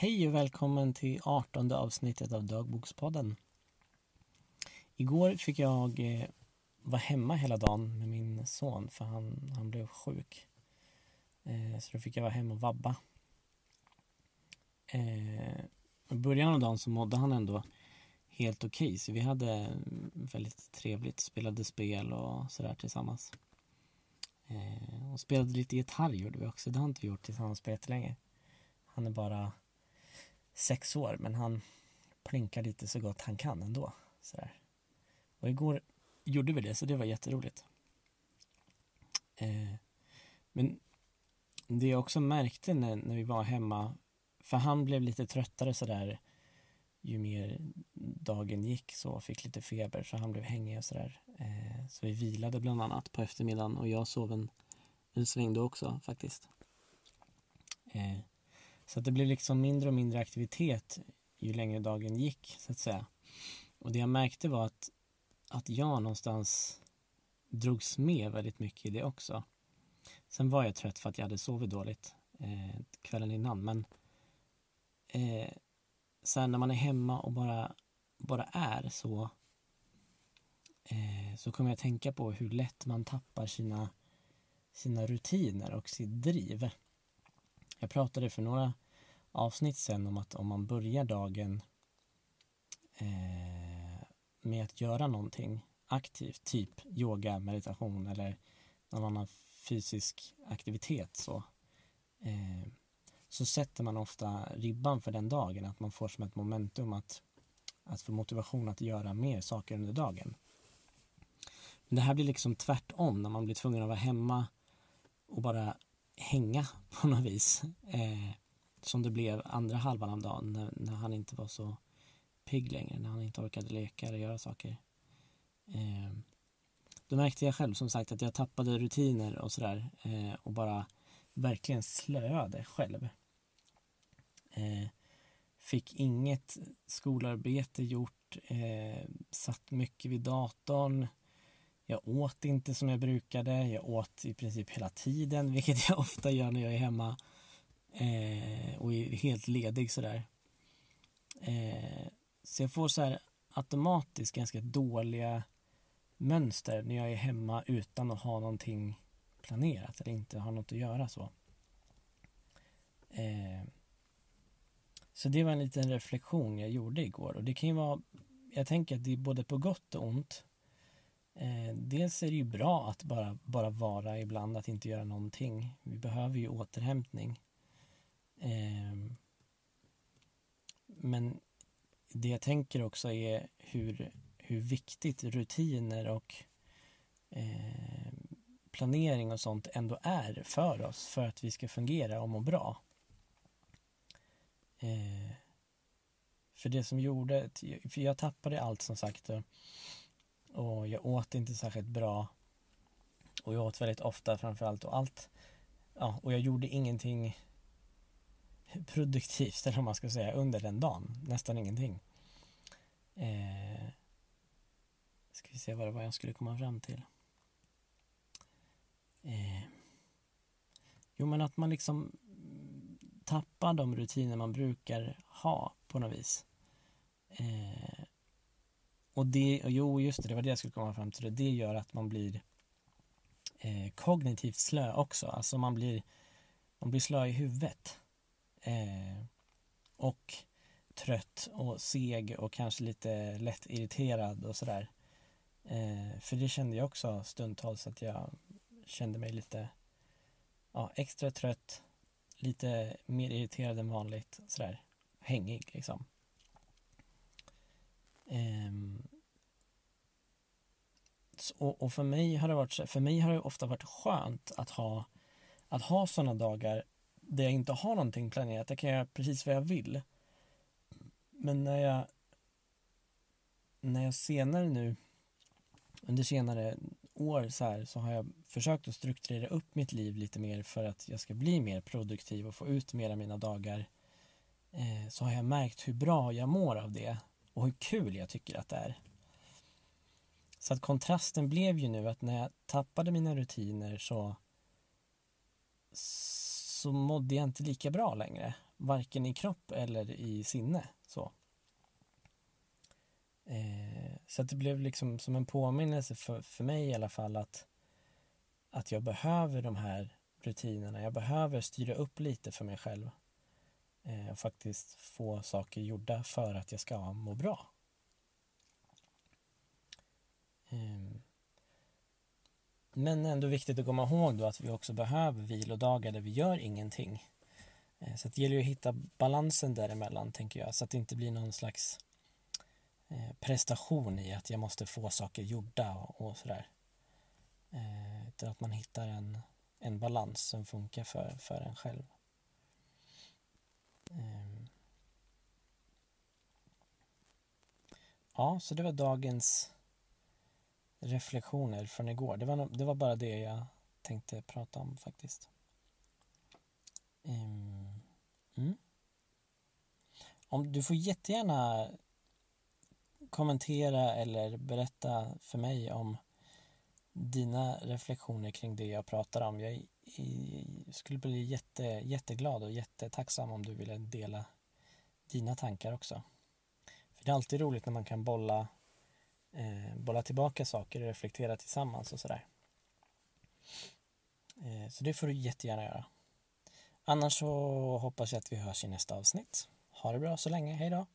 Hej och välkommen till 18 avsnittet av Dagbokspodden. Igår fick jag eh, vara hemma hela dagen med min son för han, han blev sjuk. Eh, så då fick jag vara hemma och vabba. Eh, I början av dagen så mådde han ändå helt okej okay, så vi hade mm, väldigt trevligt, spelade spel och sådär tillsammans. Och spelade lite gitarr gjorde vi också, det har inte vi gjort tillsammans på jättelänge. Han är bara sex år men han plinkar lite så gott han kan ändå. Sådär. Och igår gjorde vi det så det var jätteroligt. Eh, men det jag också märkte när, när vi var hemma, för han blev lite tröttare sådär ju mer dagen gick så fick lite feber så han blev hängig och sådär. Eh, så vi vilade bland annat på eftermiddagen och jag sov en, en sväng då också faktiskt. Eh, så att det blev liksom mindre och mindre aktivitet ju längre dagen gick så att säga. Och det jag märkte var att, att jag någonstans drogs med väldigt mycket i det också. Sen var jag trött för att jag hade sovit dåligt eh, kvällen innan men eh, sen när man är hemma och bara, bara är så eh, så kommer jag att tänka på hur lätt man tappar sina, sina rutiner och sitt driv. Jag pratade för några avsnitt sen om att om man börjar dagen eh, med att göra någonting aktivt, typ yoga, meditation eller någon annan fysisk aktivitet så, eh, så sätter man ofta ribban för den dagen, att man får som ett momentum att, att få motivation att göra mer saker under dagen. Men det här blir liksom tvärtom när man blir tvungen att vara hemma och bara hänga på något vis. Eh, som det blev andra halvan av dagen när, när, han inte var så pigg längre, när han inte orkade leka eller göra saker. Eh, då märkte jag själv som sagt att jag tappade rutiner och sådär eh, och bara verkligen slöade själv. Eh, fick inget skolarbete gjort, eh, satt mycket vid datorn, jag åt inte som jag brukade. Jag åt i princip hela tiden, vilket jag ofta gör när jag är hemma eh, och är helt ledig sådär. Eh, så jag får så här automatiskt ganska dåliga mönster när jag är hemma utan att ha någonting planerat eller inte ha något att göra så. Eh, så det var en liten reflektion jag gjorde igår och det kan ju vara, jag tänker att det är både på gott och ont Eh, dels är det ju bra att bara, bara vara ibland, att inte göra någonting. Vi behöver ju återhämtning. Eh, men det jag tänker också är hur, hur viktigt rutiner och eh, planering och sånt ändå är för oss för att vi ska fungera och må bra. Eh, för det som gjorde, för jag tappade allt som sagt och jag åt inte särskilt bra. Och jag åt väldigt ofta framförallt och allt. Ja, och jag gjorde ingenting produktivt eller vad man ska säga under den dagen. Nästan ingenting. Eh, ska vi se vad det var jag skulle komma fram till. Eh, jo men att man liksom tappar de rutiner man brukar ha på något vis. Eh, och det, och jo just det, det var det jag skulle komma fram till. Det gör att man blir eh, kognitivt slö också. Alltså man blir, man blir slö i huvudet. Eh, och trött och seg och kanske lite lätt irriterad och sådär. Eh, för det kände jag också stundtals att jag kände mig lite ja, extra trött, lite mer irriterad än vanligt, sådär hängig liksom. Och, och, för mig har det varit för mig har det ofta varit skönt att ha att ha sådana dagar där jag inte har någonting planerat. Jag kan göra precis vad jag vill. Men när jag när jag senare nu under senare år så här så har jag försökt att strukturera upp mitt liv lite mer för att jag ska bli mer produktiv och få ut mer av mina dagar. Eh, så har jag märkt hur bra jag mår av det och hur kul jag tycker att det är. Så att kontrasten blev ju nu att när jag tappade mina rutiner så så mådde jag inte lika bra längre. varken i kropp eller i sinne. Så, eh, så att det blev liksom som en påminnelse för, för mig i alla fall att, att jag behöver de här rutinerna. Jag behöver styra upp lite för mig själv eh, och faktiskt få saker gjorda för att jag ska må bra. Men ändå viktigt att komma ihåg då att vi också behöver vilodagar där vi gör ingenting. Eh, så det gäller ju att hitta balansen däremellan, tänker jag, så att det inte blir någon slags eh, prestation i att jag måste få saker gjorda och, sådär. Eh, utan att man hittar en, en balans som funkar för, för en själv. Ehm. Ja, så det var dagens reflektioner från igår. Det var, det var bara det jag tänkte prata om faktiskt. Um, mm. Om du får jättegärna kommentera eller berätta för mig om dina reflektioner kring det jag pratar om. Jag skulle bli jätte, jätteglad och jättetacksam om du ville dela dina tankar också. För Det är alltid roligt när man kan bolla eh, bolla tillbaka saker och reflektera tillsammans och sådär. Eh, så det får du jättegärna göra. Annars så hoppas jag att vi hörs i nästa avsnitt. Ha det bra så länge, hejdå!